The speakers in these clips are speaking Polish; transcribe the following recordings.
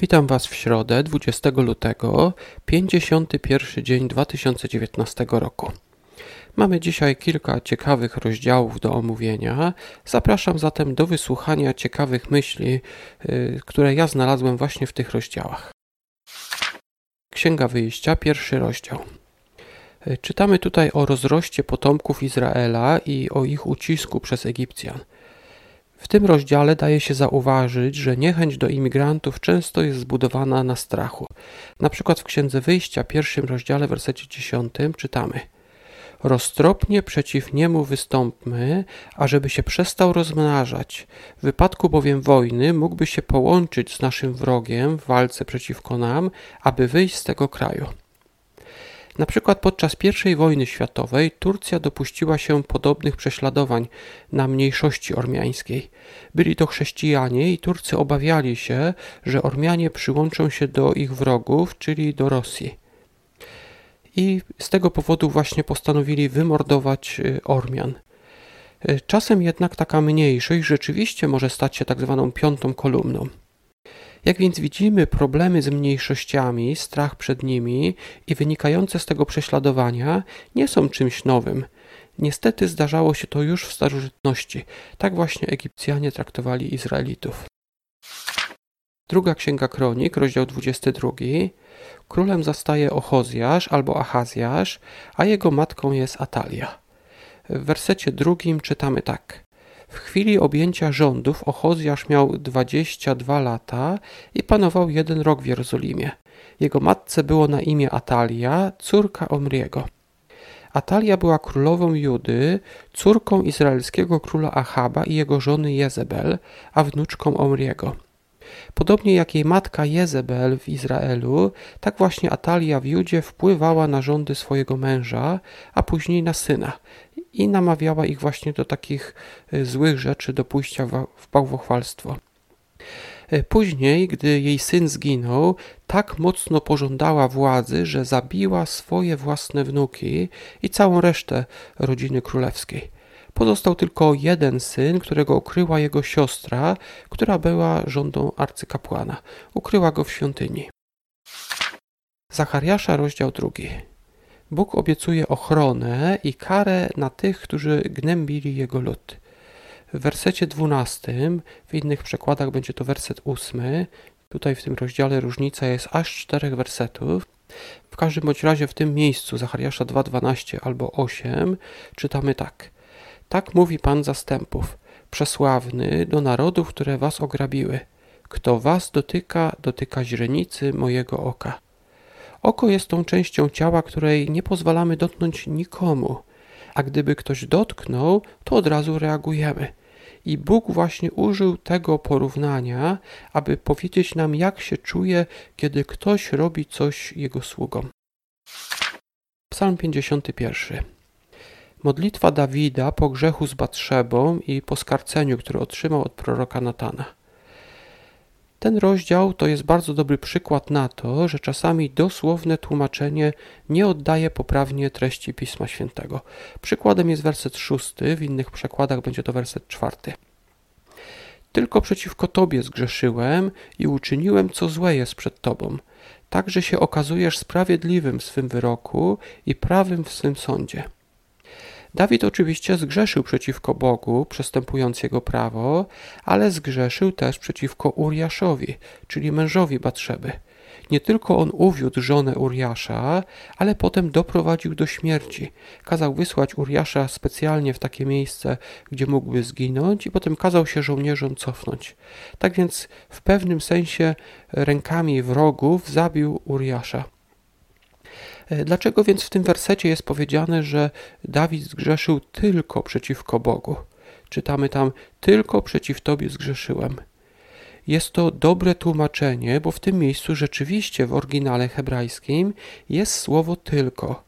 Witam Was w środę 20 lutego, 51 dzień 2019 roku. Mamy dzisiaj kilka ciekawych rozdziałów do omówienia. Zapraszam zatem do wysłuchania ciekawych myśli, yy, które ja znalazłem właśnie w tych rozdziałach. Księga Wyjścia, pierwszy rozdział. Yy, czytamy tutaj o rozroście potomków Izraela i o ich ucisku przez Egipcjan. W tym rozdziale daje się zauważyć, że niechęć do imigrantów często jest zbudowana na strachu. Na przykład w Księdze Wyjścia, pierwszym rozdziale, wersecie 10 czytamy Roztropnie przeciw niemu wystąpmy, ażeby się przestał rozmnażać. W wypadku bowiem wojny mógłby się połączyć z naszym wrogiem w walce przeciwko nam, aby wyjść z tego kraju. Na przykład podczas I wojny światowej Turcja dopuściła się podobnych prześladowań na mniejszości ormiańskiej. Byli to chrześcijanie i Turcy obawiali się, że Ormianie przyłączą się do ich wrogów, czyli do Rosji. I z tego powodu właśnie postanowili wymordować y, Ormian. Y, czasem jednak taka mniejszość rzeczywiście może stać się tak zwaną piątą kolumną. Jak więc widzimy, problemy z mniejszościami, strach przed nimi i wynikające z tego prześladowania nie są czymś nowym. Niestety zdarzało się to już w starożytności. Tak właśnie Egipcjanie traktowali Izraelitów. Druga Księga Kronik, rozdział 22. Królem zostaje Ochozjasz albo Achazjasz, a jego matką jest Atalia. W wersecie drugim czytamy tak. W chwili objęcia rządów Ochozjasz miał 22 lata i panował jeden rok w Jerozolimie. Jego matce było na imię Atalia, córka Omriego. Atalia była królową Judy, córką izraelskiego króla Achaba i jego żony Jezebel, a wnuczką Omriego. Podobnie jak jej matka Jezebel w Izraelu, tak właśnie Atalia w Judzie wpływała na rządy swojego męża, a później na syna i namawiała ich właśnie do takich e, złych rzeczy, do pójścia w bałwochwalstwo. E, później, gdy jej syn zginął, tak mocno pożądała władzy, że zabiła swoje własne wnuki i całą resztę rodziny królewskiej. Pozostał tylko jeden syn, którego ukryła jego siostra, która była żądą arcykapłana. Ukryła go w świątyni. Zachariasza, rozdział drugi. Bóg obiecuje ochronę i karę na tych, którzy gnębili jego lud. W wersecie dwunastym, w innych przekładach będzie to werset ósmy, tutaj w tym rozdziale różnica jest aż czterech wersetów. W każdym bądź razie w tym miejscu, Zachariasza 2,12 albo 8, czytamy tak. Tak mówi Pan zastępów, przesławny do narodów, które was ograbiły. Kto was dotyka, dotyka źrenicy mojego oka. Oko jest tą częścią ciała, której nie pozwalamy dotknąć nikomu, a gdyby ktoś dotknął, to od razu reagujemy. I Bóg właśnie użył tego porównania, aby powiedzieć nam, jak się czuje, kiedy ktoś robi coś jego sługom. Psalm 51. Modlitwa Dawida po grzechu z Batrzebą i po skarceniu, który otrzymał od proroka Natana. Ten rozdział to jest bardzo dobry przykład na to, że czasami dosłowne tłumaczenie nie oddaje poprawnie treści Pisma Świętego. Przykładem jest werset szósty, w innych przekładach będzie to werset czwarty. Tylko przeciwko Tobie zgrzeszyłem i uczyniłem, co złe jest przed Tobą, tak że się okazujesz sprawiedliwym w swym wyroku i prawym w swym sądzie. Dawid oczywiście zgrzeszył przeciwko Bogu, przestępując jego prawo, ale zgrzeszył też przeciwko Uriaszowi, czyli mężowi Batrzeby. Nie tylko on uwiódł żonę Uriasza, ale potem doprowadził do śmierci. Kazał wysłać Uriasza specjalnie w takie miejsce, gdzie mógłby zginąć, i potem kazał się żołnierzom cofnąć. Tak więc w pewnym sensie rękami wrogów zabił Uriasza. E, dlaczego więc w tym wersecie jest powiedziane, że Dawid zgrzeszył tylko przeciwko Bogu? Czytamy tam: Tylko przeciw Tobie zgrzeszyłem. Jest to dobre tłumaczenie, bo w tym miejscu rzeczywiście w oryginale hebrajskim jest słowo tylko.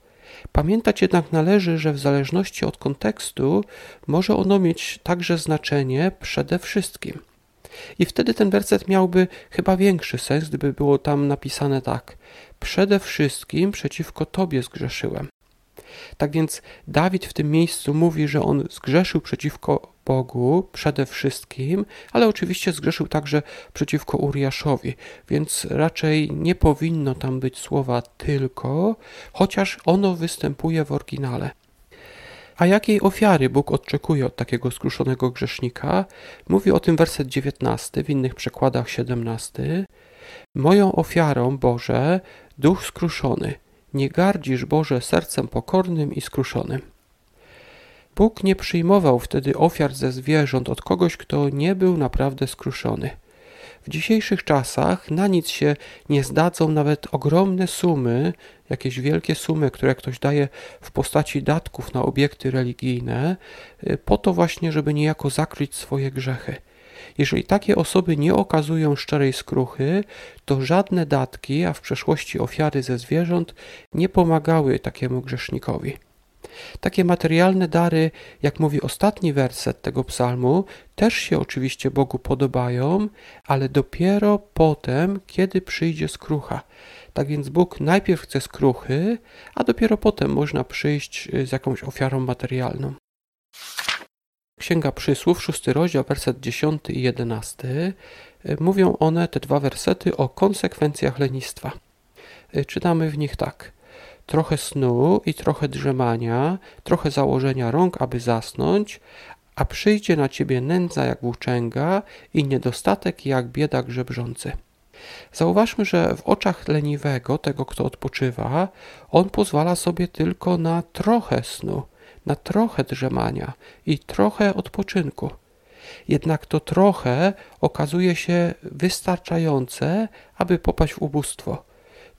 Pamiętać jednak należy, że w zależności od kontekstu może ono mieć także znaczenie przede wszystkim. I wtedy ten werset miałby chyba większy sens, gdyby było tam napisane tak: Przede wszystkim przeciwko Tobie zgrzeszyłem. Tak więc Dawid w tym miejscu mówi, że on zgrzeszył przeciwko Bogu przede wszystkim, ale oczywiście zgrzeszył także przeciwko Uriaszowi, więc raczej nie powinno tam być słowa tylko, chociaż ono występuje w oryginale. A jakiej ofiary Bóg oczekuje od takiego skruszonego grzesznika? Mówi o tym werset 19, w innych przekładach 17. Moją ofiarą, Boże, duch skruszony. Nie gardzisz, Boże, sercem pokornym i skruszonym. Bóg nie przyjmował wtedy ofiar ze zwierząt od kogoś, kto nie był naprawdę skruszony. W dzisiejszych czasach na nic się nie zdadzą nawet ogromne sumy, jakieś wielkie sumy, które ktoś daje w postaci datków na obiekty religijne, y, po to właśnie, żeby niejako zakryć swoje grzechy. Jeżeli takie osoby nie okazują szczerej skruchy, to żadne datki, a w przeszłości ofiary ze zwierząt, nie pomagały takiemu grzesznikowi. Takie materialne dary, jak mówi ostatni werset tego psalmu, też się oczywiście Bogu podobają, ale dopiero potem, kiedy przyjdzie skrucha. Tak więc Bóg najpierw chce skruchy, a dopiero potem można przyjść z jakąś ofiarą materialną. Księga Przysłów, szósty rozdział, werset 10 i 11. Mówią one, te dwa wersety, o konsekwencjach lenistwa. Czytamy w nich tak. Trochę snu i trochę drzemania, trochę założenia rąk, aby zasnąć, a przyjdzie na ciebie nędza jak włóczęga i niedostatek jak biedak żebrzący. Zauważmy, że w oczach leniwego, tego kto odpoczywa, on pozwala sobie tylko na trochę snu, na trochę drzemania i trochę odpoczynku. Jednak to trochę okazuje się wystarczające, aby popaść w ubóstwo.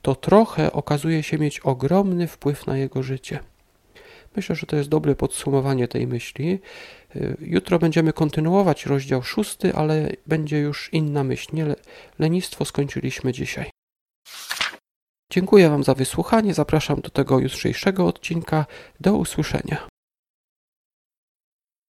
To trochę okazuje się mieć ogromny wpływ na jego życie. Myślę, że to jest dobre podsumowanie tej myśli. Jutro będziemy kontynuować rozdział szósty, ale będzie już inna myśl. Nie lenistwo skończyliśmy dzisiaj. Dziękuję Wam za wysłuchanie. Zapraszam do tego jutrzejszego odcinka. Do usłyszenia.